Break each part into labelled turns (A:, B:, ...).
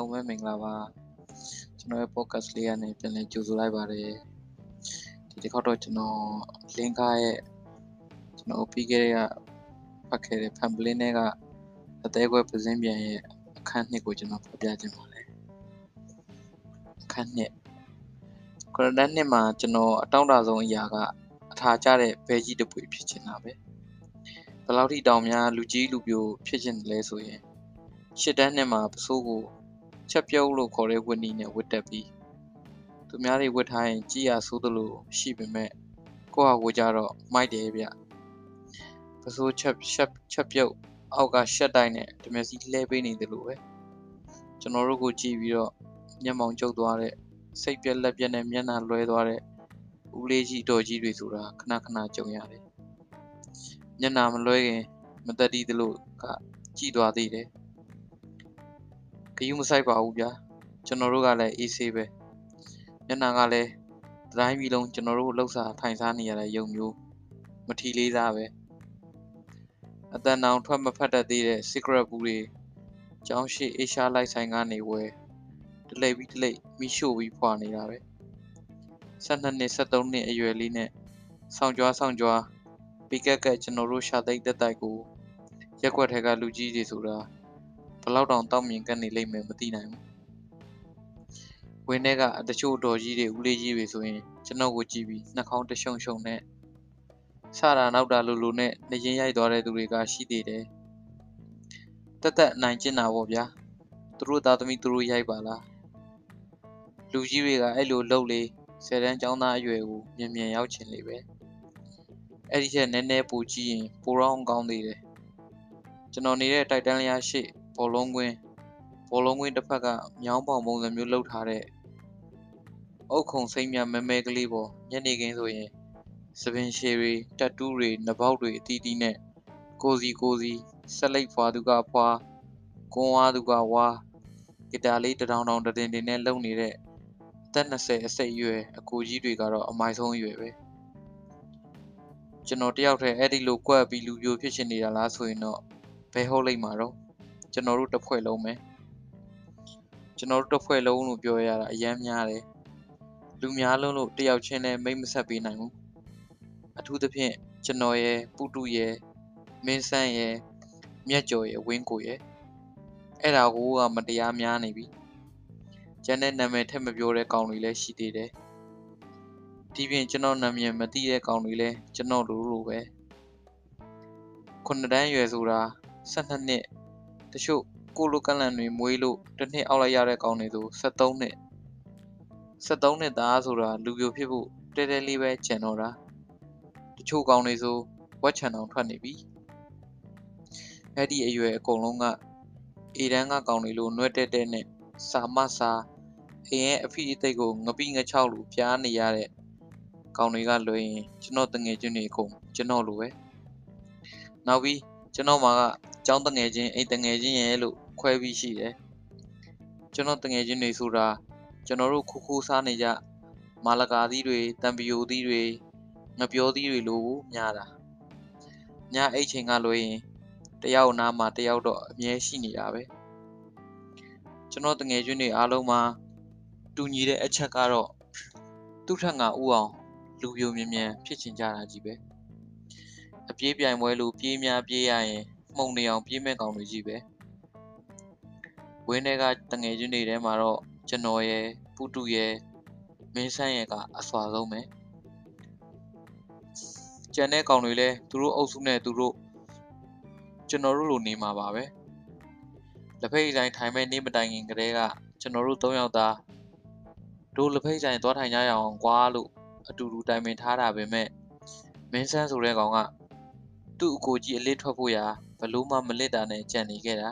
A: လုံးပဲမင်္ဂလာပါကျွန်တော်ရဲ့ podcast လေးကနေပြန်လည်ကြိုဆိုလိုက်ပါတယ်ဒီတစ်ခေါက်တော့ကျွန်တော် link ရဲ့ကျွန်တော်ပြီးခဲ့တဲ့ကဖတ်ခဲ့တဲ့ pamphlet နဲ့ကအသေးခွဲပစင်းပြန်ရဲ့အခန်းနှစ်ကိုကျွန်တော်ဖော်ပြခြင်းပါတယ်အခန်းနှစ်ကရဒန်နှစ်မှာကျွန်တော်အတောင့်တဆုံးအရာကအထာကျတဲ့ဘဲကြီးတစ်ပွေဖြစ်ချင်တာပဲဘယ်လောက်ထိတောင်များလူကြီးလူပြိုဖြစ်ချင်တယ်လဲဆိုရင်ရှစ်တန်းနှစ်မှာပစိုးကို ချက်ပြုတ်လို့ခေါ်တဲ့ဝတ်နီနဲ့ဝတ်တက်ပြီးသူများတွေဝတ်ထားရင်ကြည်ရဆိုးသလိုရှိပေမဲ့ကိုယ့်ဟာကိုယ်ကြတော့မိုက်တယ်ဗျပစိုးချက်ချက်ချက်ပြုတ်အောက်ကရှက်တိုင်းနဲ့ဓမျက်စီလှဲပေးနေတယ်လို့ပဲကျွန်တော်တို့ကိုကြည့်ပြီးတော့မျက်မှောင်ကျုပ်သွားတဲ့စိတ်ပြက်လက်ပြက်နဲ့မျက်နှာလွှဲသွားတဲ့ဦးလေးကြီးတော်ကြီးတွေဆိုတာခဏခဏကြုံရတယ်မျက်နှာမလွှဲခင်မသက်တီးသလိုကကြည်သွားသေးတယ် ဂယုမဆိုင်ပါဘူးဗျာကျွန်တော်တို့ကလည်းအေးဆေးပဲမျက်နှာကလည်းတိုင်းပြည်လုံးကျွန်တော်တို့လှုပ်ရှားထိုင်စားနေရတဲ့ယုံမျိုးမထီလေးစားပဲအတန်တောင်ထွက်မဖက်တတ်သေးတဲ့ secret ဘူးတွေကျောင်းရှိအေရှားလိုက်ဆိုင်ကနေဝဲတလိပ်ပြီးတလိပ်မိရှို့ပြီးဖွာနေတာပဲ12နှစ်73နှစ်အရွယ်လေးနဲ့ဆောင်းကြွားဆောင်းကြွားပီကက်ကက်ကျွန်တော်တို့ရှာသိတဲ့တိုက်ကိုရက်ွက်ထဲကလူကြီးတွေဆိုတာ ဘလောက်တောင်တောက်မြင်ကနေလိမ့်မယ်မသိနိုင်ဘူးဝင်းထဲကတချို့တော်ကြီးတွေဦးလေးကြီးတွေဆိုရင်ကျွန်တော်ကိုကြည့်ပြီးနှာခေါင်းတရှုံရှုံနဲ့စတာနောက်တာလိုလိုနဲ့နေရင်ရိုက်သွားတဲ့သူတွေကရှိသေးတယ်တက်တက်နိုင်ကျင်တာပေါ့ဗျာသူတို့သားသမီးသူတို့ရိုက်ပါလားလူကြီးတွေကအဲ့လိုလှုပ်လေဆယ်တန်းကျောင်းသားအရွယ်ကိုမြင်မြင်ရောက်ချင်လေပဲအဲ့ဒီချက်နည်းနည်းပူကြည့်ရင်ပိုတော့ကောင်းသေးတယ်ကျွန်တော်နေတဲ့တိုက်တန်းလျာရှိ ဘောလုံးကွင်းဘောလုံးကွင်းတစ်ဖက်ကမြောင်းပေါင်ပုံစံမျိုးလှုပ်ထားတဲ့အုတ်ခုံစိမ့်မြမဲမဲကလေးပေါ်ညနေခင်းဆိုရင်စပင်ရှည်တွေတက်တူးတွေနှပေါက်တွေအတီးတီးနဲ့ကိုစီကိုစီဆက်လိုက်ဖွာသူကဖွာကွန်ဝါသူကဝါဂီတာလေးတထောင်ထောင်တတင်တင်နဲ့လုံနေတဲ့အသက်20အစိတ်အရွယ်အကိုကြီးတွေကတော့အမိုက်ဆုံးအရွယ်ပဲကျွန်တော်တယောက်တည်းအဲ့ဒီလိုကွက်ပြီးလူပြိုဖြစ်ရှင်နေတာလားဆိုရင်တော့ဘယ်ဟုတ်လိမ့်မှာတော့ ကျွန်တော်တို့တစ်ဖွဲ့လုံးပဲကျွန်တော်တို့တစ်ဖွဲ့လုံးလို့ပြောရတာအယမ်းများတယ်လူများလုံးလို့တယောက်ချင်းလည်းမိတ်မဆက်ပေးနိုင်ဘူးအထူးသဖြင့်ကျွန်တော်ရဲ့ပုတုရဲ့မင်းဆန်းရဲ့မြက်ကျော်ရဲ့ဝင်းကိုရဲ့အဲ့ဒါကိုကမတရားများနေပြီကျန်တဲ့နာမည်ထက်မပြောတဲ့ကောင်တွေလည်းရှိသေးတယ်ဒီပြင်ကျွန်တော်နာမည်မသိတဲ့ကောင်တွေလည်းကျွန်တော်လိုလိုပဲခုနှစ်တန်းရွယ်ဆိုတာ12နှစ် တချို့ကိုလိုကလန်တွေမွေးလို့တစ်နှစ်အောက်လိုက်ရတဲ့ကောင်တွေဆို73နှစ်73နှစ်သားဆိုတာလူပြိုဖြစ်ဖို့တဲတဲလေးပဲကျန်တော့တာတချို့ကောင်တွေဆိုဝက်ချန်အောင်ထွက်နေပြီအဲ့ဒီအရွယ်အကုန်လုံးကအေတန်းကကောင်တွေလိုနှွဲ့တက်တဲ့နဲ့စာမစာအင်းရဲ့အဖိအသိကိုငပိငချောက်လိုပြားနေရတဲ့ကောင်တွေကလွယ်ရင်ကျွန်တော်တငယ်ချင်းတွေအကုန်ကျွန်တော်လိုပဲနောက်ပြီးကျွန်တော်မှာက ကျောင်းတငယ်ချင်းအိမ်တငယ်ချင်းရဲ့လို့ခွဲပြီးရှိတယ်ကျွန်တော်တငယ်ချင်းတွေဆိုတာကျွန်တော်တို့ခူခူစားနေကြမာလကာသီးတွေတံပီယိုသီးတွေငပြောသီးတွေလိုများတာညအိတ်ချိန်ကလွယ်ရင်တယောက်နားမှာတယောက်တော့အမြဲရှိနေတာပဲကျွန်တော်တငယ်ချင်းတွေအားလုံးမှာတူညီတဲ့အချက်ကတော့သူ့ထက်ငါဥအောင်လူပြိုမြင်မြန်ဖြစ်ချင်ကြတာကြီးပဲအပြေးပြိုင်ပွဲလိုပြေးများပြေးရရင် မှုံနေအောင်ပြေးမဲ့ကောင်တွေကြီးပဲဝင်းထဲကတငယ်ချင်းတွေထဲမှာတော့ကျွန်တော်ရဲ့ပူတူရဲ့မင်းဆန်းရဲ့ကအစွာဆုံးပဲကျန်တဲ့ကောင်တွေလည်းသူတို့အုပ်စုနဲ့သူတို့ကျွန်တော်တို့လိုနေမှာပါပဲလက်ဖိတ်ဆိုင်ထိုင်မဲ့နေမတိုင်ခင်ကတည်းကကျွန်တော်တို့၃ယောက်သားတို့လက်ဖိတ်ဆိုင်သွားထိုင်ကြရအောင်ကွာလို့အတူတူတိုင်ပင်ထားတာပဲမဲ့မင်းဆန်းဆိုတဲ့ကောင်ကသူ့အကိုကြီးအလစ်ထွက်ဖို့ရာ ဘလို့မှမလစ်တာနဲ့ကြံနေခဲ့တာ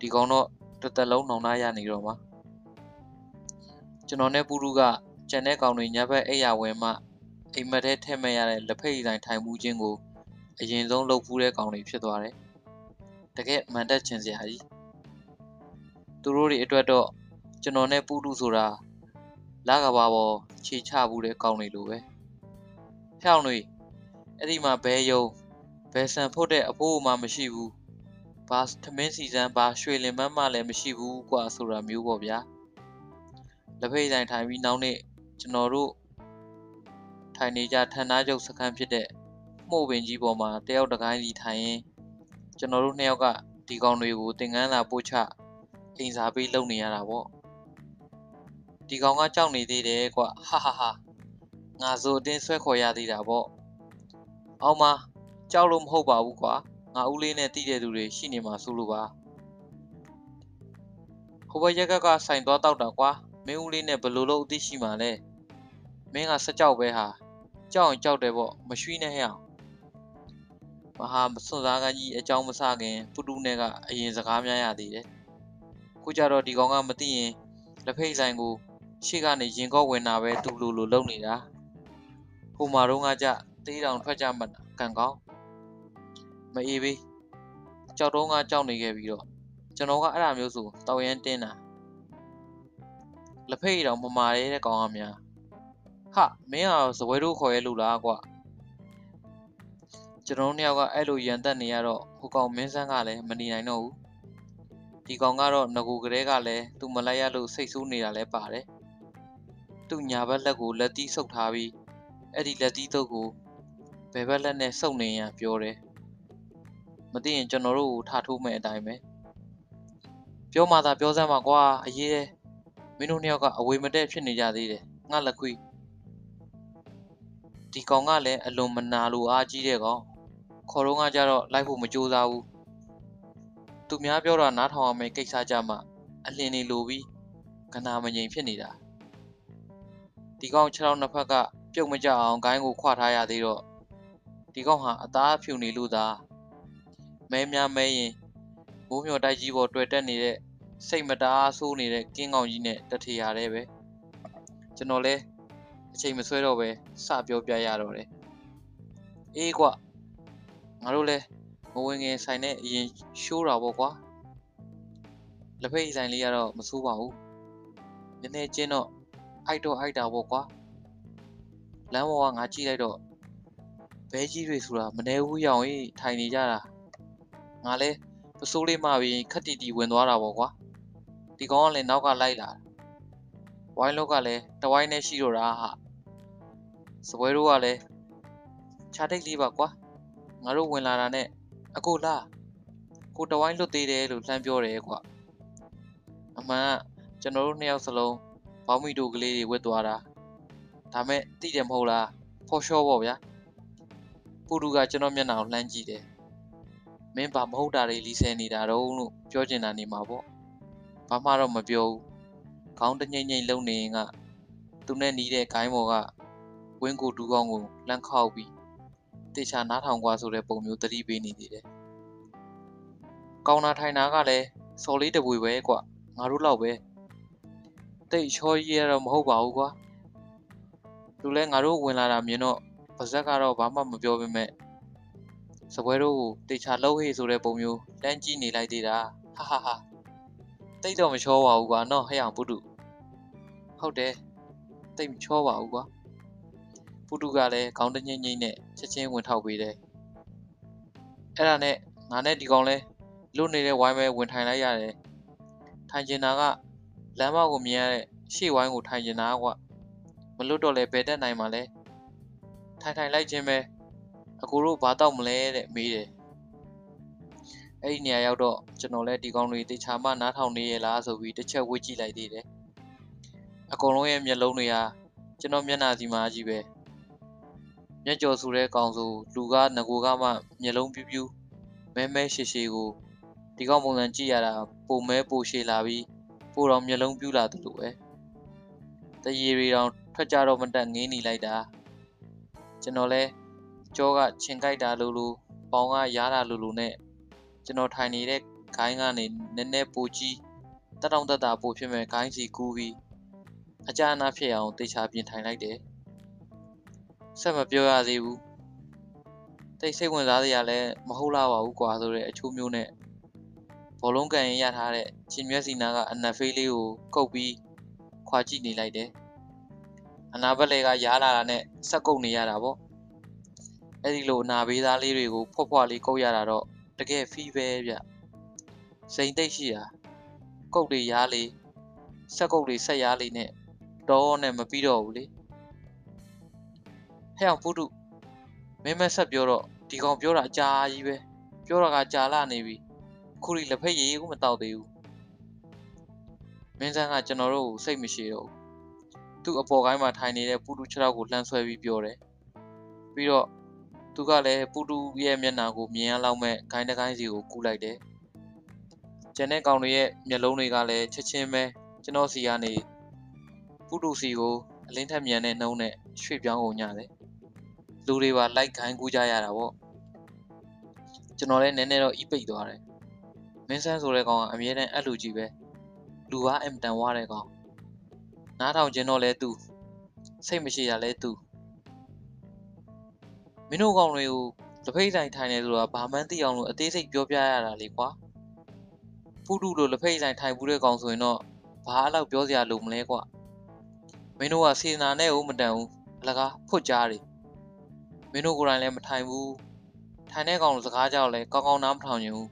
A: ဒီကောင်တော့တစ်သက်လုံးနှောင်နှားရနေတော့မှာကျွန်တော်နဲ့ပူရူကကြံတဲ့ကောင်တွေညဘက်အိယာဝဲမှအိမ်မက်ထဲထည့်မဲ့ရတဲ့လက်ဖိတ်ဆိုင်ထိုင်မှုချင်းကိုအရင်ဆုံးလှုပ်ဖူးတဲ့ကောင်တွေဖြစ်သွားတယ်တကယ်မန်တက်ချင်စရာကြီးသူတို့တွေအတွက်တော့ကျွန်တော်နဲ့ပူရူဆိုတာလာကဘာပေါ်ခြေချဘူးတဲ့ကောင်တွေလိုပဲဖျောင်းတွေအဲ့ဒီမှာဘဲယုံ ဘယ်ဆန်ဖို့တဲ့အဖိုးမှမရှိဘူး ဘာထမင်းစီစမ်းဘာရွှေလင်မန်းမှလည်းမရှိဘူးกว่าဆိုတာမျိုးပေါ့ဗျာလက်ဖိတ်ဆိုင်ထိုင်ပြီးနောက်နေ့ကျွန်တော်တို့ထိုင်နေကြဌာနချုပ်စခန်းဖြစ်တဲ့မှုပင်ကြီးပေါ်မှာတယောက်တစ်ကိုင်းစီထိုင်ရင်ကျွန်တော်တို့နှစ်ယောက်ကဒီကောင်တွေကိုသင်္ကန်းသာပို့ချအိမ်စာပေးလုပ်နေရတာပေါ့ဒီကောင်ကကြောက်နေသေးတယ်ကွဟာဟာဟာငါဆိုအတင်းဆွဲခေါ်ရသေးတာပေါ့အောင်မ ကြောက်လို့မဟုတ်ပါဘူးကွာငါဦးလေးနဲ့တိတဲ့သူတွေရှိနေမှာစိုးလို့ပါဟိုဘရက်ကကဆိုင်သွားတောက်တာကွာမင်းဦးလေးနဲ့ဘယ်လိုလုပ်အသိရှိမှလဲမင်းကစကြောက်ပဲဟာကြောက်ရင်ကြောက်တယ်ပေါ့မရွှီနဲ့ဟဲ့အောင်မဟာစွန်စားကကြီးအကြောင်းမစခင်ပူတူနဲ့ကအရင်စကားများရသေးတယ်ခုကြတော့ဒီကောင်ကမသိရင်လက်ဖိတ်ဆိုင်ကိုရှေ့ကနေရင်ကော့ဝင်တာပဲသူ့လိုလိုလုပ်နေတာဟိုမှာတော့ကကြတေးတောင်ထွက်ကြမှကန်ကောင်း မအေးဘေးကြောက်တော့ကကြောက်နေခဲ့ပြီးတော့ကျွန်တော်ကအဲ့ဒါမျိုးဆိုတောက်ရမ်းတင်းတာလက်ဖိတ်တောင်မမာရဲတဲ့ကောင်ကများဟာမင်းကဇပွဲတို့ခေါ်ရဲလို့လားကွာကျွန်တော်တို့နှစ်ယောက်ကအဲ့လိုရန်တက်နေရတော့ဟိုကောင်မင်းဆန်းကလည်းမနေနိုင်တော့ဘူးဒီကောင်ကတော့ငကူကလေးကလည်းသူ့မလိုက်ရလို့စိတ်ဆိုးနေတာလည်းပါတယ်သူ့ညာဘက်လက်ကိုလက်တီးဆုပ်ထားပြီးအဲ့ဒီလက်တီးတုပ်ကိုဘယ်ဘက်လက်နဲ့စုပ်နေရပြောတယ် မသိရင်ကျွန်တော်တို့ကိုထားထိုးမဲ့အတိုင်းပဲပြောမှသာပြောစမ်းပါကွာအရေးမင်းတို့နှစ်ယောက်ကအဝေမတက်ဖြစ်နေကြသေးတယ်ငါလက်ခွေးဒီကောင်ကလည်းအလွန်မနာလိုအားကြီးတဲ့ကောင်ခေါ်တော့ကကြတော့လိုက်ဖို့မကြိုးစားဘူးသူများပြောတာနားထောင်ရမယ့်ကိစ္စကြမှာအလင်းနေလိုပြီးကနာမငြိမ်ဖြစ်နေတာဒီကောင်ခြေထောက်နှစ်ဖက်ကပြုတ်မကြအောင်ဂိုင်းကိုခွာထားရသေးတော့ဒီကောင်ဟာအသားဖြူနေလို့သာ မဲများမဲရင်မိုးမျောတိုက်ကြီးပေါ်တွေ့တက်နေတဲ့စိတ်မတားဆိုးနေတဲ့ကင်းကောင်ကြီးနဲ့တထေရတယ်ပဲကျွန်တော်လဲအချိန်မဆွဲတော့ပဲစပြောပြရတော့တယ်အေးကွာငါတို့လဲမဝင်ငယ်ဆိုင်နဲ့အရင်ရှိုးတာပေါ့ကွာလက်ဖိတ်ဆိုင်လေးကတော့မဆိုးပါဘူးနည်းနည်းချင်းတော့အိုက်တော့အိုက်တာပေါ့ကွာလမ်းပေါ်ကငါကြည့်လိုက်တော့ဘဲကြီးတွေဆိုတာမနေဘူးရောင်ကြီးထိုင်နေကြတာ ငါလဲပစိုးလေးမှပြီးခက်တီတီဝင်သွားတာပေါ့ကွာဒီကောင်ကလည်းနောက်ကလိုက်လာဝိုင်းလောက်ကလည်းတဝိုင်းနဲ့ရှိတော့တာဟာစပွဲတို့ကလည်းခြားတိတ်လေးပါကွာငါတို့ဝင်လာတာနဲ့အကိုလားကိုတဝိုင်းလွတ်သေးတယ်လို့လှမ်းပြောတယ်ကွာအမှန်ကကျွန်တော်တို့နှစ်ယောက်စလုံးဘောင်းမီတိုကလေးတွေဝတ်သွားတာဒါမဲ့သိတယ်မဟုတ်လားဖော်ရှော့ပေါ့ဗျာပူတူကကျွန်တော်မျက်နှာကိုလှမ်းကြည့်တယ် မင်းဘာမဟုတ်တာတွေလီဆယ်နေတာတော့လို့ပြောချင်တာနေမှာပေါ့ဘာမှတော့မပြောဘူးခေါင်းတငိမ့်ငိမ့်လုံနေရင်ကသူနဲ့နီးတဲ့ဂိုင်းဘော်ကဝင်းကိုဒူးကောင်းကိုလှမ်းခောက်ပြီးတေချာနားထောင်ကွာဆိုတဲ့ပုံမျိုးသတိပေးနေသေးတယ်ကောင်နာထိုင်တာကလည်းစော်လေးတပွေပဲကွာငါတို့လောက်ပဲတိတ်ချောကြီးရတော့မဟုတ်ပါဘူးကွာသူလဲငါတို့ဝင်လာတာမြင်တော့ပါဇက်ကတော့ဘာမှမပြောပေမဲ့ စပွဲတို့ကိုတေချာလှုပ်ဟေ့ဆိုတဲ့ပုံမျိုးတန်းကြည့်နေလိုက်သေးတာဟာဟာဟာတိတ်တော့မချောပါဘူးကွာနော်ဟဲ့အောင်ပုတုဟုတ်တယ်တိတ်မချောပါဘူးကွာပုတုကလည်းခေါင်းတငိမ့်ငိမ့်နဲ့ချက်ချင်းဝင်ထောက်ပေးတယ်အဲ့ဒါနဲ့ငါနဲ့ဒီကောင်လဲလွတ်နေတဲ့ဝိုင်းပဲဝင်ထိုင်လိုက်ရတယ်ထိုင်ကျင်တာကလမ်းမကိုမြင်ရတဲ့ရှေ့ဝိုင်းကိုထိုင်ကျင်တာကွာမလွတ်တော့လဲဘယ်တက်နိုင်မှာလဲထိုင်ထိုင်လိုက်ခြင်းပဲ အကိုတို့ဘာတော့မလဲတဲ့မေးတယ်အဲ့ဒီနေရာရောက်တော့ကျွန်တော်လည်းဒီကောင်တွေတေချာမှနားထောင်နေရလားဆိုပြီးတစ်ချက်ဝေ့ကြည့်လိုက်သေးတယ်အကုန်လုံးရဲ့မျက်လုံးတွေဟာကျွန်တော်မျက်နှာစီမှာကြီးပဲမျက်ကြော်ဆူတဲ့ကောင်ဆိုလူကငကိုကမှမျက်လုံးပြူးပြူးမဲမဲရှည်ရှည်ကိုဒီကောင်ပုံစံကြည့်ရတာပုံမဲပိုရှည်လာပြီးပိုတော့မျက်လုံးပြူးလာတယ်လို့ပဲတရေတွေတောင်ထွက်ကြတော့မတက်ငင်းနေလိုက်တာကျွန်တော်လဲ ကြောကချင်ကြိုက်တာလို့လို့ပေါင်ကရားတာလို့လို့နဲ့ကျွန်တော်ထိုင်နေတဲ့ဂိုင်းကနေနည်းနည်းပိုကြီးတက်တောင့်တက်တာပိုဖြစ်မဲ့ဂိုင်းစီကူးပြီးအကြအနာဖြစ်အောင်တေချာပြင်ထိုင်လိုက်တယ်ဆက်မပြောရသေးဘူးတိတ်စိတ်ဝင်စားစရာလည်းမဟုတ်လာပါဘူးကွာဆိုတဲ့အချိုးမျိုးနဲ့ဘောလုံးကန်ရင်ရထားတဲ့ချင်းမျက်စီနာကအနက်ဖေးလေးကိုကုတ်ပြီးခွာကြည့်နေလိုက်တယ်အနာဘက်လေကရားလာတာနဲ့ဆက်ကုတ်နေရတာပေါ့ အဲ့ဒီလိုအနာဘေးသားလေးတွေကိုဖွက်ဖွက်လေးကုတ်ရတာတော့တကယ်ဖီးပဲဗျစိန်တိတ်ရှိတာကုတ်တွေရားလေဆက်ကုတ်တွေဆက်ရားလေနဲ့တော့နဲ့မပြီးတော့ဘူးလေဟဲ့အောင်ပုတုမင်းမဆက်ပြောတော့ဒီကောင်ပြောတာအကြာကြီးပဲပြောတာကကြာလာနေပြီခုထိလက်ဖက်ရည်ကိုမတောက်သေးဘူးမင်းဆန်းကကျွန်တော်တို့ကိုစိတ်မရှိတော့ဘူးသူ့အပေါ်ကိုင်းမှာထိုင်နေတဲ့ပုတုခြေထောက်ကိုလှမ်းဆွဲပြီးပြောတယ်ပြီးတော့ သူကလည်းပုတုရဲ့မျက်နှာကိုမြင်ရလောက်မဲ့ဂိုင်းတစ်ဂိုင်းစီကိုကူးလိုက်တယ်ကျန်တဲ့ကောင်တွေရဲ့မျက်လုံးတွေကလည်းချက်ချင်းပဲကျွန်တော်စီကနေပုတုစီကိုအလင်းထက်မြန်တဲ့နှုံးနဲ့ရွှေ့ပြောင်းကုန်ကြတယ်လူတွေပါလိုက်ခိုင်းကူးကြရတာပေါ့ကျွန်တော်လည်းနည်းနည်းတော့အီးပိတ်သွားတယ်မင်းဆန်းဆိုတဲ့ကောင်ကအမြဲတမ်းအဲ့လိုကြီးပဲလူကအင်မတန်ဝါတဲ့ကောင်နားထောင်ခြင်းတော့လဲသူစိတ်မရှိတာလဲသူ မင်းတို့ကောင်တွေကိုတဖိတ်ဆိုင်ထိုင်နေဆိုတာဘာမှန်းသိအောင်လို့အသေးစိတ်ပြောပြရတာလေကွာဖူးတူလိုလက်ဖိတ်ဆိုင်ထိုင်ဘူးတဲ့ကောင်ဆိုရင်တော့ဘာအလောက်ပြောစရာလိုမလဲကွာမင်းတို့ကစေနာနဲ့ဦးမတန်ဘူးအလကားဖွတ်ကြားတယ်မင်းတို့ကိုယ်တိုင်လည်းမထိုင်ဘူးထိုင်တဲ့ကောင်စကားကြောက်လဲကောင်းကောင်းနားမထောင်ချင်ဘူး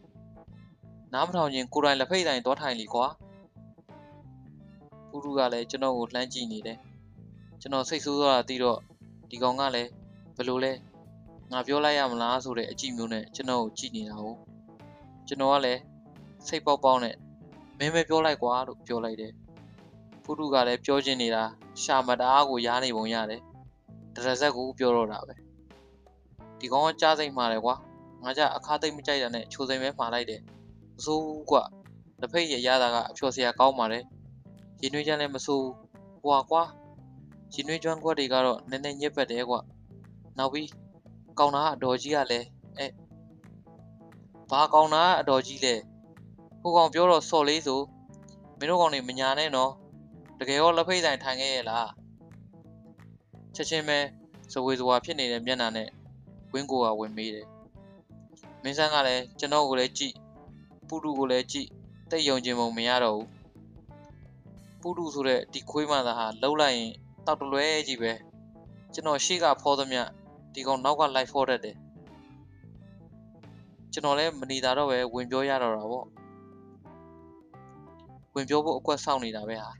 A: နားမထောင်ချင်ကိုယ်တိုင်လက်ဖိတ်ဆိုင်သွားထိုင်လီကွာပူတူကလည်းကျွန်တော်ကိုလှမ်းကြည့်နေတယ်ကျွန်တော်စိတ်ဆိုးသွားတာသိတော့ဒီကောင်ကလည်းဘယ်လိုလဲ ငါပြောလိုက်ရမလားဆိုတဲ့အကြည့်မျိုးနဲ့ကျွန်တော်ကိုကြည့်နေတာကိုကျွန်တော်ကလည်းစိတ်ပေါက်ပေါက်နဲ့မင်းပဲပြောလိုက်ကွာလို့ပြောလိုက်တယ်ဖူးတူကလည်းပြောချင်နေတာရှာမတအားကိုရားနေပုံရတယ်တရဇက်ကိုပြောတော့တာပဲဒီကောင်ကကြားစိတ်မှာတယ်ကွာငါကြအခါသိမ့်မကြိုက်တာနဲ့ချိုစိမ်ပဲမှာလိုက်တယ်မစိုးဘူးကွလက်ဖိတ်ရရတာကအဖျော်စရာကောင်းပါတယ်ရင်နှွေးချမ်းလည်းမစိုးဘူးဟွာကွာရင်နှွေးကျွမ်းကွက်တွေကတော့နည်းနည်းညစ်ပတ်တယ်ကွနောက်ပြီး ကောင်နာအတော်ကြီးကလည်းအဲဘာကောင်နာအတော်ကြီးလဲဟိုကောင်ပြောတော့စော်လေးဆိုမင်းတို့ကောင်တွေမညာနဲ့နော်တကယ်ရောလက်ဖိတ်ဆိုင်ထိုင်ခဲ့ရဲ့လားချက်ချင်းပဲစဝေစဝါဖြစ်နေတဲ့မျက်နှာနဲ့ဝင်းကိုကဝင်မေးတယ်မင်းဆန်းကလည်းကျွန်တော်ကိုလည်းကြည့်ပူတူကိုလည်းကြည့်တိတ်ယုံခြင်းမုံမရတော့ဘူးပူတူဆိုတဲ့ဒီခွေးမသားဟာလှုပ်လိုက်ရင်တောက်တလွဲကြီးပဲကျွန်တော်ရှေ့ကဖောသမျှ ဒီကောင်နောက်က live ဖောတတ်တယ်ကျွန်တော်လည်းမနေတာတော့ပဲဝင်ပြောရတော့တာပေါ့ဝင်ပြောဖို့အကွက်စောင့်နေတာပဲဟာ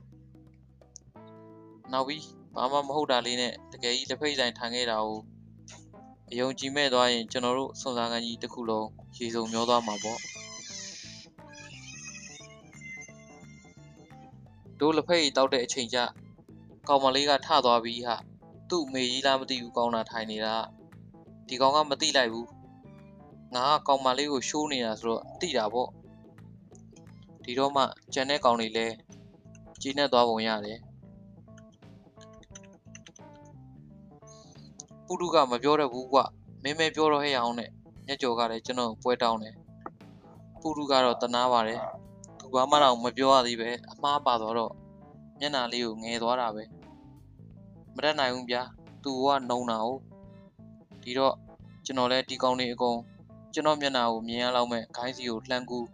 A: နောက်ပြီးဘာမှမဟုတ်တာလေးနဲ့တကယ်ကြီးလက်ဖိတ်ဆိုင်ထိုင်ခဲ့တာကိုအယုံကြည်မဲ့သွားရင်ကျွန်တော်တို့စုံစမ်းကန်ကြီးတစ်ခုလုံးရေစုံမျောသွားမှာပေါ့တို့လက်ဖိတ်တောက်တဲ့အချိန်ကျကောင်မလေးကထသွားပြီးဟာ သူ့အမေကြီးလားမသိဘူးကောင်းတာထိုင်နေတာဒီကောင်ကမသိလိုက်ဘူးငါကကောင်မလေးကိုရှိုးနေတာဆိုတော့သိတာပေါ့ဒီတော့မှကြံတဲ့ကောင်တွေလည်းကြီးနဲ့သွားပုံရတယ်ပုတုကမပြောတတ်ဘူးကွမင်းမဲပြောတော့ဟဲ့အောင်နဲ့ညက်ကြော်ကလည်းကျွန်တော်ပွဲတောင်းတယ်ပုတုကတော့တနာပါတယ်သူဘာမှတော့မပြောရသေးပဲအမှားပါတော့တော့မျက်နှာလေးကိုငယ်သွားတာပဲ မတတ်နိုင်ဘူးဗျာသူကနှုံတာ哦ဒီတော့ကျွန်တော်လည်းဒီကောင်းလေးအကုန်ကျွန်တော်မျက်နှာကိုမြင်ရလောက်မဲ့ဂိုင်းစီကိုလှမ်းကူး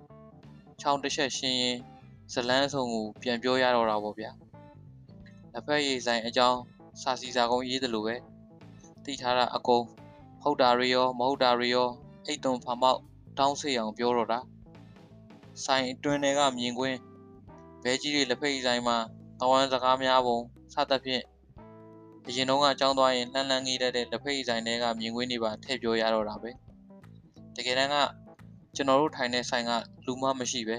A: ချောင်းတစ်ချက်ရှင်းရင်ဇလန်းဆုံကိုပြန်ပြောရတော့တာပေါ့ဗျာလက်ဖက်ရည်ဆိုင်အကြောင်းစာစီစာကုန်းရေးတယ်လို့ပဲသိထားတာအကုန်ဟုတ်တာတွေရောမဟုတ်တာတွေရောအိတ်သွန်ဖာမောက်တောင်းစေအောင်ပြောတော့တာဆိုင်အတွင်းတွေကမြင်ကွင်းဘဲကြီးတွေလက်ဖက်ရည်ဆိုင်မှာတဝမ်းစကားများပုံစသဖြင့် အရင်တုန်းကအကြောင်းသွားရင်လှမ်းလှမ်းကြီးတဲ့လက်ဖက်ရည်ဆိုင်တွေကမြင်ကွင်းတွေပါထည့်ပြောရတော့တာပဲတကယ်တမ်းကကျွန်တော်တို့ထိုင်တဲ့ဆိုင်ကလူမမရှိပဲ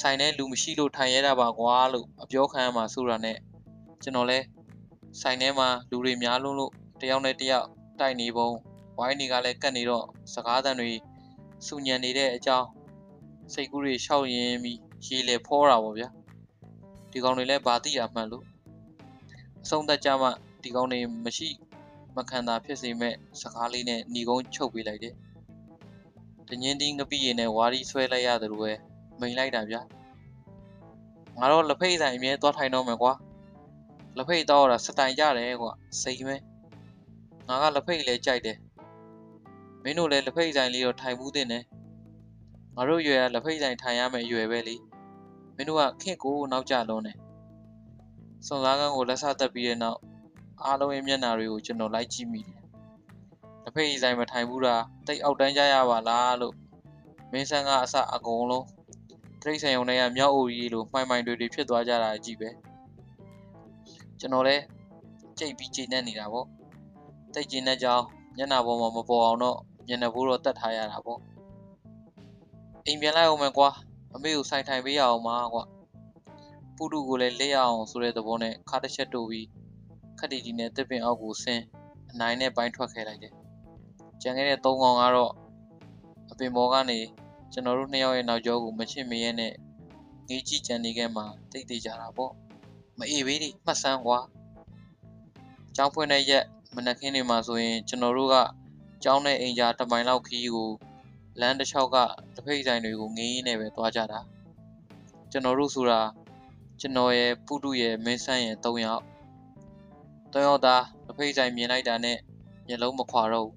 A: ဆိုင်ထဲလူမရှိလို့ထိုင်ရတာပါကွာလို့အပြောခံရမှာဆိုတာနဲ့ကျွန်တော်လဲဆိုင်ထဲမှာလူတွေများလုံးလို့တယောက်နဲ့တယောက်တိုက်နေပုံဝိုင်းတွေကလည်းကတ်နေတော့စကားသံတွေစူညံနေတဲ့အကြောင်းစိတ်ကူးတွေရှောက်ရင်ပြီးရေလေဖောတာပေါ့ဗျာဒီကောင်တွေလည်းဘာသိရမှန်းလို့အ ဆုံးသက်ကြမှဒီကောင်တွေမရှိမခံတာဖြစ်စေမဲ့စကားလေးနဲ့ညီကုန်းချုပ်ပေးလိုက်တယ်။တငင်းတင်းငပိရည်နဲ့ဝါရီဆွဲလိုက်ရတယ်လို့ပဲမိန်လိုက်တာဗျာ။ငါတော့လက်ဖိတ်ဆိုင်အမြဲသွားထိုင်တော့မယ်ကွာ။လက်ဖိတ်တော့တာစတိုင်ကြတယ်ကွာစိတ်မဲ။ငါကလက်ဖိတ်လည်းကြိုက်တယ်။မင်းတို့လည်းလက်ဖိတ်ဆိုင်လေးတော့ထိုင်မှုတင်တယ်။ငါတို့ရွယ်ကလက်ဖိတ်ဆိုင်ထိုင်ရမယ်ရွယ်ပဲလေ။မင်းတို့ကခင့်ကိုနောက်ကျလုံးတယ်။ စုံစားကန်းကိုလက်ဆသက်ပြီးတဲ့နောက်အားလုံးရဲ့မျက်နှာတွေကိုကျွန်တော်လိုက်ကြည့်မိတယ်။တစ်ဖက်ဆိုင်မထိုင်ဘူးလားတိတ်အောက်တန်းကြရပါလားလို့မင်းဆန်းကအစအကုန်လုံးတရိတ်ဆိုင်ုံတွေကမြောက်အိုကြီးလိုမှိုင်မှိုင်တွေတွေဖြစ်သွားကြတာအကြည့်ပဲကျွန်တော်လည်းကြိတ်ပြီးချိန်နေနေတာပေါ့တိတ်ကျင်တဲ့ကြောင်ညနာပေါ်မှာမပေါ်အောင်တော့မျက်နှာဘိုးတော့တတ်ထားရတာပေါ့အိမ်ပြန်လိုက်အောင်မယ်ကွာအမေကိုဆိုင်ထိုင်ပေးရအောင်ပါကွာ ပူတူကိုလည်းလက်ရအောင်ဆိုတဲ့သဘောနဲ့ခါတစ်ချက်တိုးပြီးခက်တီတီနဲ့တစ်ပင်အောက်ကိုဆင်းအနိုင်နဲ့ပိုင်းထွက်ခဲ့လိုက်တယ်ကြံခဲ့တဲ့သုံးကောင်ကတော့အပင်ပေါ်ကနေကျွန်တော်တို့နှစ်ယောက်ရဲ့နောက်ကျောကိုမချစ်မရဲနဲ့ငေးကြည့်ကြံနေခဲ့မှတိတ်တိတ်ကြတာပေါ့မအေးဘေးဒီမှတ်စမ်းကွာကျောင်းဖွင့်တဲ့ရက်မနက်ခင်းတွေမှာဆိုရင်ကျွန်တော်တို့ကကျောင်းနဲ့အိမ်ကြားတမိုင်လောက်ခီးကိုလမ်းတစ်လျှောက်ကတဖိတ်ဆိုင်တွေကိုငေးရင်းနဲ့ပဲသွားကြတာကျွန်တော်တို့ဆိုတာ ကျွန်တော်ရဲ့ပုတုရဲ့မင်းဆန်းရဲ့၃ယောက်၃ယောက်သားတဖိတ်ဆိုင်မြင်လိုက်တာနဲ့မျက်လုံးမခွာတော့ဘူး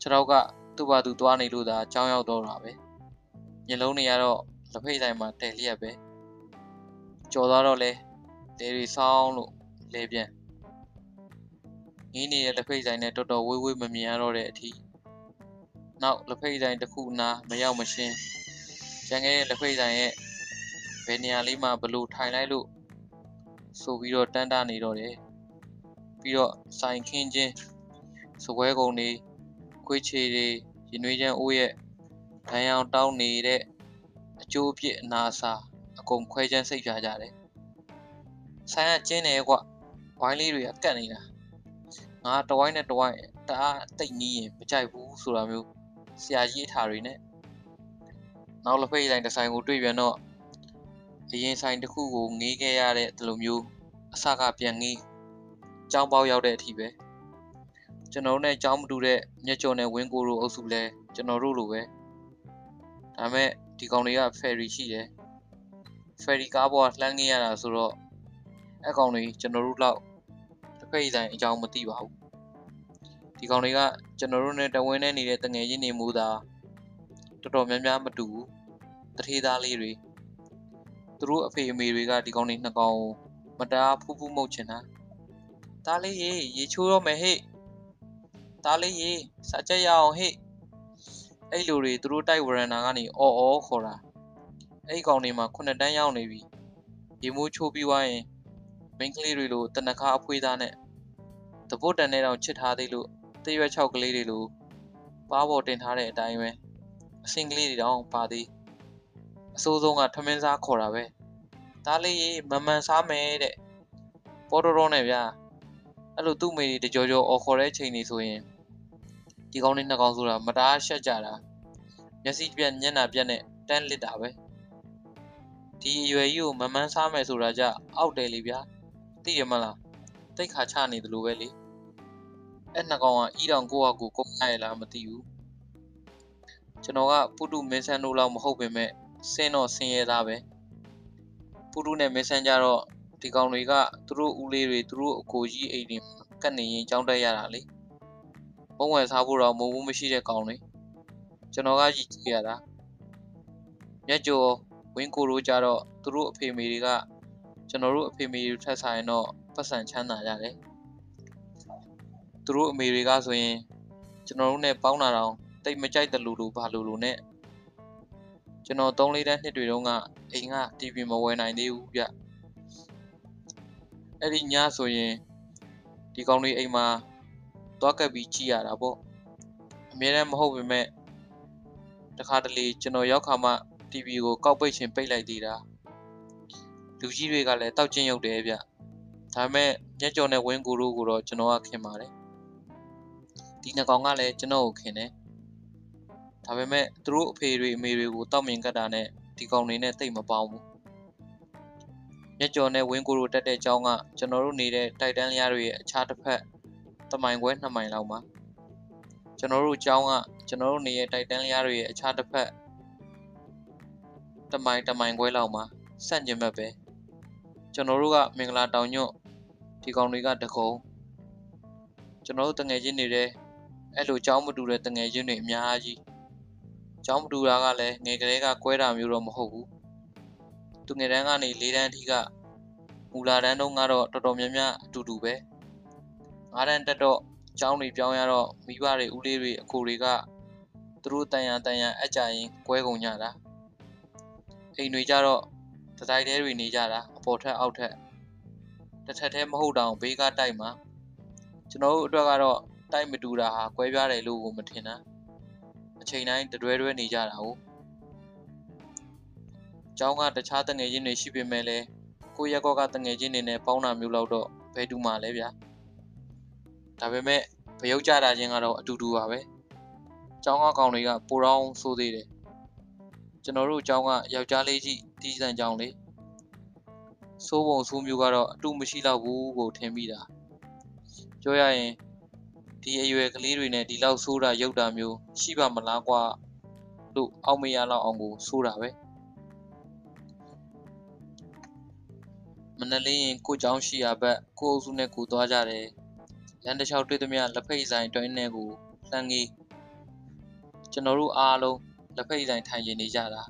A: ခြေထောက်ကသူ့ဘာသူသွားနေလို့သာကြောင်းရောက်တော့တာပဲမျက်လုံးတွေကတော့လက်ဖိတ်ဆိုင်မှာတဲလျက်ပဲကြော်သွားတော့လဲလေတွေဆောင်းလို့လဲပြန်ငင်းနေတဲ့လက်ဖိတ်ဆိုင်နဲ့တော်တော်ဝေးဝေးမမြင်ရတော့တဲ့အထိနောက်လက်ဖိတ်ဆိုင်တစ်ခုနာမရောက်မရှင်းကျန်ခဲ့တဲ့လက်ဖိတ်ဆိုင်ရဲ့ဘ ယ်နေရာလေးမှာဘလို့ထိုင်လိုက်လို့ဆိုပြီးတော့တန်းတာနေတော့တယ်ပြီးတော့ဆိုင်ခင်းချင်းစပွဲကုံတွေခွေးချေတွေရင်နွေးချမ်းအိုးရဲ့ဒဏ်ရောင်တောင်းနေတဲ့အကျိုးအပြစ်အနာစာအကုန်ခွဲချမ်းစိတ်ပြကြတယ်ဆိုင်ကကျင်းတယ်ကွဝိုင်းလေးတွေကကတ်နေတာငါတဝိုင်းနဲ့တဝိုင်းတအားတိတ်နီးရင်မကြိုက်ဘူးဆိုတာမျိုးဆရာကြီးအထာတွေနဲ့နောက်လက်ဖိတ်တိုင်းတစ်ဆိုင်ကိုတွေ့ပြန်တော့ အရင်ဆိုင်တစ်ခုကိုငေးခဲ့ရတဲ့ဒီလိုမျိုးအစကပြန်ငေးကြောင်းပေါက်ရောက်တဲ့အထိပဲကျွန်တော်တို့နဲ့ကြောင်းမတူတဲ့မျက်ကျော်နဲ့ဝင်းကိုတို့အုပ်စုလဲကျွန်တော်တို့လိုပဲဒါမဲ့ဒီကောင်တွေကဖယ်ရီရှိတယ်ဖယ်ရီကားပေါ်ကလှမ်းငင်းရတာဆိုတော့အကောင်တွေကျွန်တော်တို့လောက်တစ်ဖက်တိုင်းအကြောင်းမသိပါဘူးဒီကောင်တွေကကျွန်တော်တို့နဲ့တဝင်းနဲ့နေတဲ့တငယ်ချင်းတွေမူတာတော်တော်များများမတူဘူးတထေးသားလေးတွေ သူတို့အဖေအမေတွေကဒီကောင်တွေနှစ်ကောင်မတားဖူးဖူးမှုတ်ချင်တာဒါလေးရေရေချိုးတော့မယ်ဟေ့ဒါလေးရေစာချက်ရအောင်ဟေ့အဲ့လိုတွေသူတို့တိုက်ဝရန်နာကနေအော်အော်ခေါ်တာအဲ့ကောင်တွေမှာခုနှစ်တန်းရောက်နေပြီရေမိုးချိုးပြီးွားရင်မိန်းကလေးတွေလိုတနခါအဖွေးသားနဲ့တပုတ်တန်နဲ့တောင်ချစ်ထားသေးလို့တရွက်၆ကလေးတွေလိုပါပေါ်တင်ထားတဲ့အတိုင်းပဲအစင်ကလေးတွေတောင်ပါသေး အစိုးဆုံးကထမင်းစားခေါ်တာပဲဒါလေးရေမမှန်စားမယ်တဲ့ပေါ်တော်တော်နဲ့ဗျာအဲ့လိုသူ့မိတွေတကြောကြောအော်ခေါ်တဲ့ချိန်နေဆိုရင်ဒီကောင်းလေးနှစ်ကောင်ဆိုတာမတားရှက်ကြတာမျက်စိပြက်ညံ့တာပြက်နဲ့တန်းလစ်တာပဲဒီအရွယ်ကြီးကိုမမှန်းစားမယ်ဆိုတာကြအောက်တယ်လေဗျာသိရမလားတိတ်ခါချနေတယ်လို့ပဲလေအဲ့နှစ်ကောင်ကအီတောင်ကိုယ့်ဟာကိုယ်ကိုယ်နိုင်လားမသိဘူးကျွန်တော်ကပုတုမင်းဆန်းတို့လောက်မဟုတ်ပေမဲ့ ဆင်းတော့ဆင်းရဲသားပဲပုတုနဲ့မင်းဆန်းကြတော့ဒီကောင်တွေကသူတို့ဦးလေးတွေသူတို့အကိုကြီးအိမ်တွေကတ်နေရင်ကြောင်းတက်ရတာလေပုံဝယ်စားဖို့တော့မုံဘူးမရှိတဲ့ကောင်တွေကျွန်တော်ကကြည့်ကြည့်ရတာမြက်ကျော်ဝင်းကိုတို့ကြတော့သူတို့အဖေမေတွေကကျွန်တော်တို့အဖေမေတွေထက်ဆိုင်တော့ပတ်စံချမ်းသာကြတယ်သူတို့အမေတွေကဆိုရင်ကျွန်တော်တို့နဲ့ပေါင်းတာတော့တိတ်မကြိုက်တယ်လို့လို့ဘာလို့လို့နဲ့ ကျွန်တော်3လေးတန်းနှစ်တွေတုန်းကအိမ်က TV မဝယ်နိုင်သေးဘူးဗျအဲ့ဒီညဆိုရင်ဒီကောင်လေးအိမ်မှာသွားကပ်ပြီးကြည့်ရတာပေါ့အများနဲ့မဟုတ်ပေမဲ့တခါတလေကျွန်တော်ရောက်ခါမှ TV ကိုကောက်ပိတ်ခြင်းပိတ်လိုက်သေးတာလူကြီးတွေကလည်းတောက်ကျင်းရုပ်တယ်ဗျဒါပေမဲ့ညက်ကြော်နဲ့ဝင်းကူတို့ကိုတော့ကျွန်တော်ကခင်ပါတယ်ဒီနှစ်ကောင်ကလည်းကျွန်တော်ကိုခင်တယ် ဒါပေမဲ့သူတို့အဖေတွေအမေတွေကိုတောက်မြင်ကတ်တာနဲ့ဒီကောင်တွေနဲ့တိတ်မပေါင်းဘူးညက်ကြော်နဲ့ဝင်းကူတို့တက်တဲ့ကျောင်းကကျွန်တော်တို့နေတဲ့တိုက်တန်းလျားတွေရဲ့အခြားတစ်ဖက်တမိုင်ခွဲ2မိုင်လောက်မှာကျွန်တော်တို့ကျောင်းကကျွန်တော်တို့နေရဲ့တိုက်တန်းလျားတွေရဲ့အခြားတစ်ဖက်တမိုင်တမိုင်ခွဲလောက်မှာဆန့်ကျင်ဘက်ပဲကျွန်တော်တို့ကမင်္ဂလာတောင်ညွန့်ဒီကောင်တွေကတကုံကျွန်တော်တို့တငယ်ချင်းတွေတဲ့အဲ့လိုကြောင်းမတူတဲ့တငယ်ချင်းတွေအများကြီး ကြောင်းမတူတာကလည်းငယ်ကလေးကကွဲတာမျိုးတော့မဟုတ်ဘူးသူငယ်တန်းကနေ၄တန်းအထိကမူလာတန်းတုန်းကတော့တော်တော်များများအတူတူပဲငါးတန်းတက်တော့ကျောင်းတွေပြောင်းရတော့မိဘတွေဦးလေးတွေအကိုတွေကသူတို့တန်ရန်တန်ရန်အကြရင်ကွဲကုန်ကြတာအိမ်တွေကြတော့တတိုက်တဲတွေနေကြတာအပေါ်ထက်အောက်ထက်တစ်ထက်တည်းမဟုတ်တောင်ဘေးကတိုက်မှာကျွန်တော်တို့အတွက်ကတော့တိုက်မတူတာဟာကွဲပြားတယ်လို့ကိုမထင်တာ အချိန်တိုင်းတတွဲတွဲနေကြတာဟုတ်ကျောင်းကတခြားတငယ်ချင်းတွေရှိပေမဲ့လည်းကိုရက်ကောကတငယ်ချင်းတွေနဲ့ပေါင်းတာမျိုးလောက်တော့ဘယ်တူမှလဲဗျာဒါပေမဲ့ဗရုတ်ကြတာချင်းကတော့အတူတူပါပဲကျောင်းကကောင်တွေကပိုတောင်းဆိုးသေးတယ်ကျွန်တော်တို့ကျောင်းကယောက်ျားလေးကြီးတီးစံကျောင်းလေးစိုးပုံဆိုးမျိုးကတော့အတူမရှိတော့ဘူးကိုထင်မိတာပြောရရင် ဒီအရွယ်ကလေးတွေနဲ့ဒီလောက်ဆိုးတာရုပ်တာမျိုးရှိပါမလားကွာလို့အောက်မရလောက်အောင်ကိုဆိုးတာပဲမနက်လေးရင်ကိုเจ้าရှိရဘက်ကိုအုပ်စုနဲ့ကိုသွားကြတယ်လမ်းတစ်လျှောက်တွေ့သမျှလက်ဖိတ်ဆိုင်တွင်းနဲ့ကိုလှမ်းငေးကျွန်တော်တို့အားလုံးလက်ဖိတ်ဆိုင်ထိုင်နေကြတာ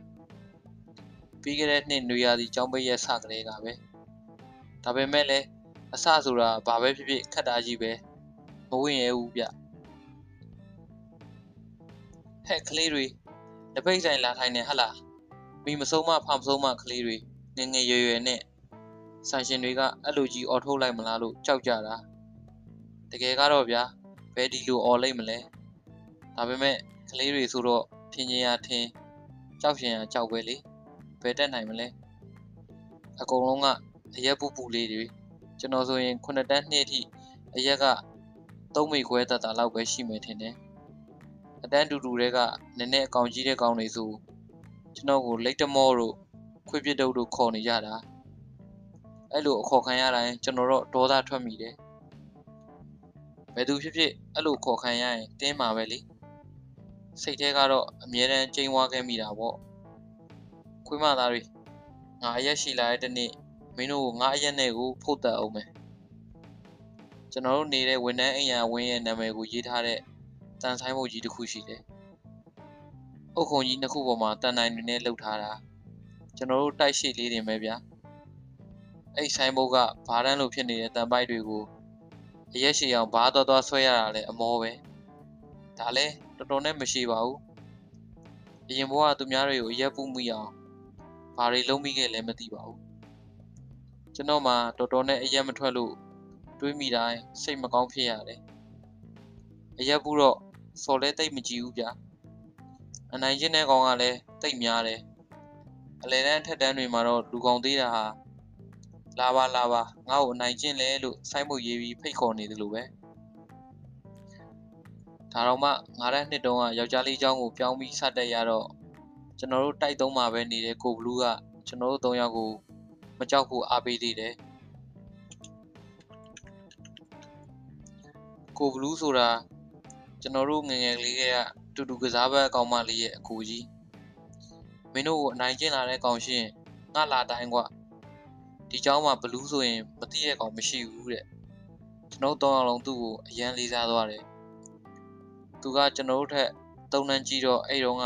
A: ပြီးခဲ့တဲ့နှစ်နွေရာသီကျောင်းပိတ်ရက်စကလေးကပဲဒါပေမဲ့လည်းအစဆိုတာဘာပဲဖြစ်ဖြစ်ခက်တာကြီးပဲ မဝင်ရဘူးဗျဟဲ့ကလေးတွေတပိတ်ဆိုင်လာထိုင်နေဟလားမိမဆုံးမဖမဆုံးမကလေးတွေငငယ်ရွယ်ရွယ်နဲ့ဆိုင်ရှင်တွေကအဲ့လိုကြီးအော်ထုတ်လိုက်မလားလို့ကြောက်ကြတာတကယ်ကတော့ဗျာဘယ်ဒီလိုအော်လိုက်မလဲဒါပေမဲ့ကလေးတွေဆိုတော့ဖြင်းချင်းရထင်းကြောက်ရှင်ရကြောက်ပဲလေဘယ်တက်နိုင်မလဲအကုန်လုံးကအရက်ပူပူလေးတွေကျွန်တော်ဆိုရင်9တန်းနှစ်အထိအရက်က 3မိခွဲတတ်တာလောက်ပဲရှိမယ်ထင်တယ်အတန်းတူတူတွေကနည်းနည်းအကောင်ကြီးတဲ့ကောင်တွေဆိုကျွန်တော်ကိုလိတ်တမောတို့ခွေးပြတုပ်တို့ခေါ်နေကြတာအဲ့လိုအခေါ်ခံရတိုင်းကျွန်တော်တော့ဒေါသထွက်မိတယ်ဘယ်သူဖြစ်ဖြစ်အဲ့လိုခေါ်ခံရရင်တင်းမှာပဲလေစိတ်ထဲကတော့အမြဲတမ်းကြိမ်ဝါခဲ့မိတာပေါ့ခွေးမသားတွေငါအရက်ရှိလာတဲ့တနေ့မင်းတို့ငါအရက်နဲ့ကိုဖုတ်တက်အောင်မယ် ကျွန်တော်တို့နေတဲ့ဝန်ထမ်းအိမ်ယာဝင်းရဲ့နာမည်ကိုရေးထားတဲ့တန်ဆိုင်မုတ်ကြီးတစ်ခုရှိတယ်။အုတ်ခုံကြီးနှစ်ခုပေါ်မှာတန်နိုင်တွေနဲ့လှုပ်ထားတာကျွန်တော်တို့တိုက်ရှိလေးတင်ပဲဗျာ။အဲ့ဆိုင်မုတ်ကဘားတန်းလို့ဖြစ်နေတဲ့တန်ပိုက်တွေကိုအရက်ရှိအောင်ဘားတော်တော်ဆွဲရတာလဲအမောပဲ။ဒါလဲတော်တော်နဲ့မရှိပါဘူး။အရင်ဘဝကသူများတွေကိုရက်ပူးမိအောင်ဘာတွေလုံးမိခဲ့လဲမသိပါဘူး။ကျွန်တော်မှတော်တော်နဲ့အရက်မထွက်လို့ တွေးမိတိုင်းစိတ်မကောင်းဖြစ်ရတယ်အရက်ဘူးတော့စော်လဲတိတ်မကြည့်ဘူးဗျာအနိုင်ချင်းတဲ့ကောင်ကလည်းတိတ်များတယ်အလဲတန်းထက်တန်းတွေမှာတော့လူကောင်သေးတာဟာလာပါလာပါငါ့ကိုအနိုင်ကျင့်လဲလို့စိုင်းမုတ်ရေးပြီးဖိတ်ခေါ်နေတယ်လို့ပဲဒါတော့မှငါးတန်းနှစ်တုန်းကယောက်ျားလေးเจ้าကိုပြောင်းပြီးစတက်ရတော့ကျွန်တော်တို့တိုက်သုံးမှာပဲနေတဲ့ကိုဘလူးကကျွန်တော်တို့သုံးယောက်ကိုမကြောက်ဖို့အားပေးသေးတယ် ကိုဘလူးဆိုတာကျွန်တော်တို့ငငယ်ကလေးကတူတူကစားဘက်အကောင်မလေးရဲ့အကူကြီးမင်းတို့ကိုအနိုင်ကျင့်လာတဲ့ကောင်ရှင်ငါလာတိုင်းကွာဒီเจ้าမှာဘလူးဆိုရင်မသိတဲ့ကောင်မရှိဘူးတဲ့ကျွန်တော်တောင်းအောင်လုံးသူ့ကိုအရန်လေးစားသွားတယ်သူကကျွန်တော်တို့ထက်သုံးတန်းကြီးတော့အဲ့တုန်းက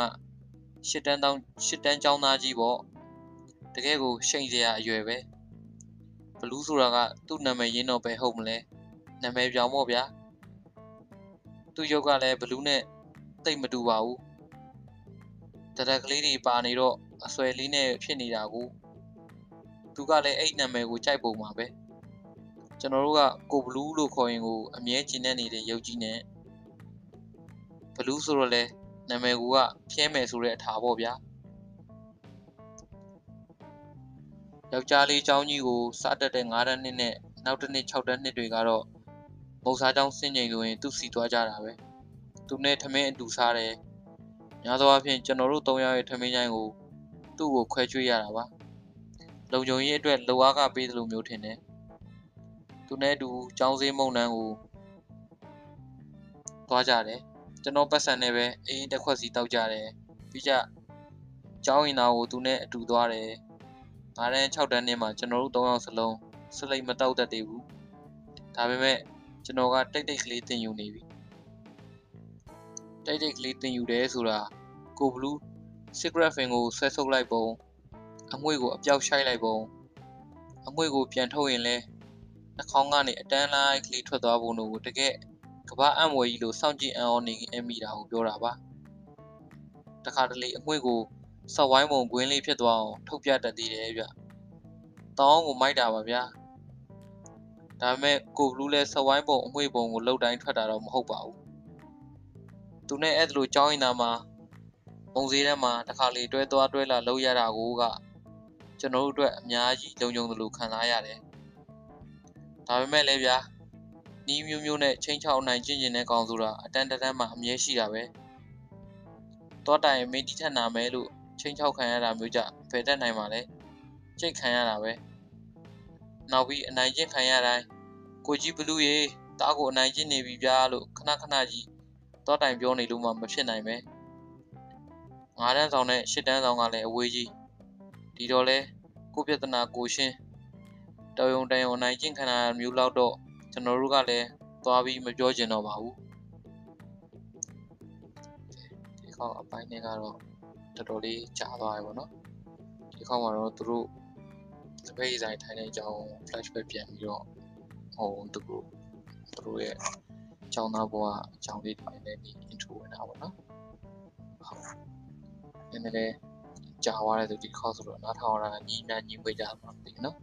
A: ရှစ်တန်းတောင်းရှစ်တန်းကျောင်းသားကြီးပေါ့တကယ်ကိုရှိန်စရာအရွယ်ပဲဘလူးဆိုတာကသူ့နာမည်ရင်းတော့ပဲဟုတ်မလဲနာမည်ပြောင်းပေါ့ဗျာ သူ့ရုပ်ကလည်းဘလူးနဲ့တိတ်မတူပါဘူးတရက်ကလေးတွေပါနေတော့အဆွဲလေးနဲ့ဖြစ်နေတာကိုသူကလည်းအဲ့နာမည်ကိုကြိုက်ပုံပါပဲကျွန်တော်တို့ကကိုဘလူးလို့ခေါ်ရင်ကိုအမြဲကျင်းနေနေတဲ့ရုပ်ကြီးနဲ့ဘလူးဆိုတော့လဲနာမည်ကဖျဲမယ်ဆိုတဲ့အထာပေါ့ဗျာယောက်ျားလေးเจ้าကြီးကိုစားတက်တဲ့9တန်းနှစ်နဲ့နောက်တစ်နှစ်6တန်းနှစ်တွေကတော့ မုတ်စားကြောင်းစင်ချိန်ဆိုရင်သူ့စီသွားကြတာပဲသူနဲ့ထမင်းအတူစားတယ်များသောအားဖြင့်ကျွန်တော်တို့၃ယောက်ရဲ့ထမင်းချိုင်းကိုသူ့ကိုခွဲချွေးရတာပါလုံခြုံရေးအတွက်လိုအားကပေးသလိုမျိုးထင်တယ်သူနဲ့အတူចောင်းစည်းမုံနှန်းကိုသွားကြတယ်ကျွန်တော်ပတ်စံနဲ့ပဲအေးတစ်ခွက်စီတောက်ကြတယ်ပြီးကြကျောင်းရင်သားကိုသူနဲ့အတူသွားတယ်ငါးတန်း6တန်းနဲ့မှကျွန်တော်တို့၃ယောက်စလုံးစလိတ်မတောက်တတ်သေးဘူးဒါပေမဲ့ ကျွန်တော်ကတိတ်တိတ်ကလေးတင်ယူနေပြီတိတ်တိတ်ကလေးတင်ယူတယ်ဆိုတာကိုဘလူး secret fin ကိုဆွဲဆုပ်လိုက်ပုံအမွှေးကိုအပြောက်ရှိုက်လိုက်ပုံအမွှေးကိုပြန်ထုတ်ရင်လဲနှာခေါင်းကနေအတန်းလိုက်ကလေးထွက်သွားပုံတို့ကိုတကယ်ကဘာအံ့ဝယ်ကြီးလို့စောင့်ကြည့်အံ့ဩနေအမိတာကိုပြောတာပါတခါတလေအမွှေးကိုဆော့ဝိုင်းပုံကွင်းလေးဖြစ်သွားအောင်ထုတ်ပြတတ်သေးတယ်ဗျတောင်းကိုမိုက်တာပါဗျာ ဒါပေမဲ့ကိုဘလူးလဲဆော့ဝိုင်းပုံအမွှေးပုံကိုလှုပ်တိုင်းထွက်တာတော့မဟုတ်ပါဘူးသူနဲ့အဲ့ဒါလိုကြောင်းရင်သားမှာပုံစည်းထဲမှာတစ်ခါလေတွဲသွားတွဲလာလောက်ရတာကိုကကျွန်တော်တို့အတွက်အများကြီးလုံခြုံသလိုခံစားရတယ်ဒါပေမဲ့လည်းဗျာနီးမျိုးမျိုးနဲ့ချင်းချောက်နိုင်ကျင့်ကျင်တဲ့ကောင်ဆိုတာအတန်တန်းမှအမြဲရှိတာပဲတောတိုင်မင်းတိထက်နာမဲလို့ချင်းချောက်ခံရတာမျိုးကြဖယ်တတ်နိုင်ပါလေချိတ်ခံရတာပဲနောက်ပြီးအနိုင်ကျင့်ခံရတိုင်း ကိုကြီးဘလူးရေတားကိုအနိုင်ကျင့်နေပြီဗျာလို့ခဏခဏကြီးတောတိုင်ပြောနေလို့မှမဖြစ်နိုင်ပဲငါးတန်းဆောင်နဲ့ရှစ်တန်းဆောင်ကလည်းအဝေးကြီးဒီတော့လဲကိုပြဿနာကိုရှင်းတော်ယုံတန်ယုံနိုင်ကျင့်ခံရမျိုးလောက်တော့ကျွန်တော်တို့ကလည်းသွားပြီးမပြောချင်တော့ပါဘူးဒီခေါက်အပိုင်းတွေကတော့တော်တော်လေးကြာသွားပြီပေါ့နော်ဒီခေါက်မှာတော့သူတို့စပိတ်ဆိုင်ထိုင်တဲ့အကြောင်း flashback ပြန်ပြီးတော့ ဟိုသူတို့သူတို့ရဲ့အကြောင်းသားဘဝအကြောင်းလေးတွေနဲ့ဒီ intro ဝင်တာပေါ့နော်ဟုတ်နည်းနည်းလေးကြာသွားတဲ့သူဒီခေါက်ဆိုတော့နားထောင်ရတာညီညာညီဝေးကြမှာမသိဘူးနော်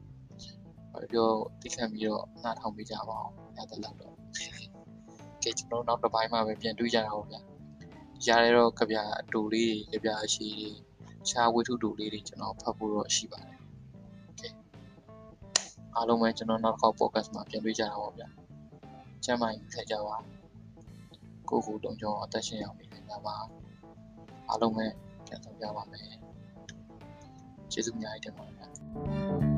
A: ဘာပြောသိခံပြီးတော့နားထောင်ပေးကြပါအောင်အဲ့ဒါလောက်တော့ကဲကျွန်တော်နောက်တစ်ပိုင်းမှာပဲပြန်တွေ့ကြတာဟုတ်ဗျာရရတော့ကြပြအတူလေးတွေကြပြအရှိတွေရှားဝိထုတူလေးတွေကျွန်တော်ဖတ်ဖို့တော့ရှိပါတယ်ကဲ အားလုံးပဲကျွန်တော်နောက်တစ်ခေါက် podcast မှာပြန်တွေ့ကြတာပေါ့ဗျာကျမ်းမာရေးဆက်ကြပါကိုကိုတုံကြောအသက်ရှင်အောင်နေကြပါအားလုံးပဲပြန်ဆောင်ကြပါမယ်ကျေးဇူးအများကြီးတင်ပါတယ်ဗျာ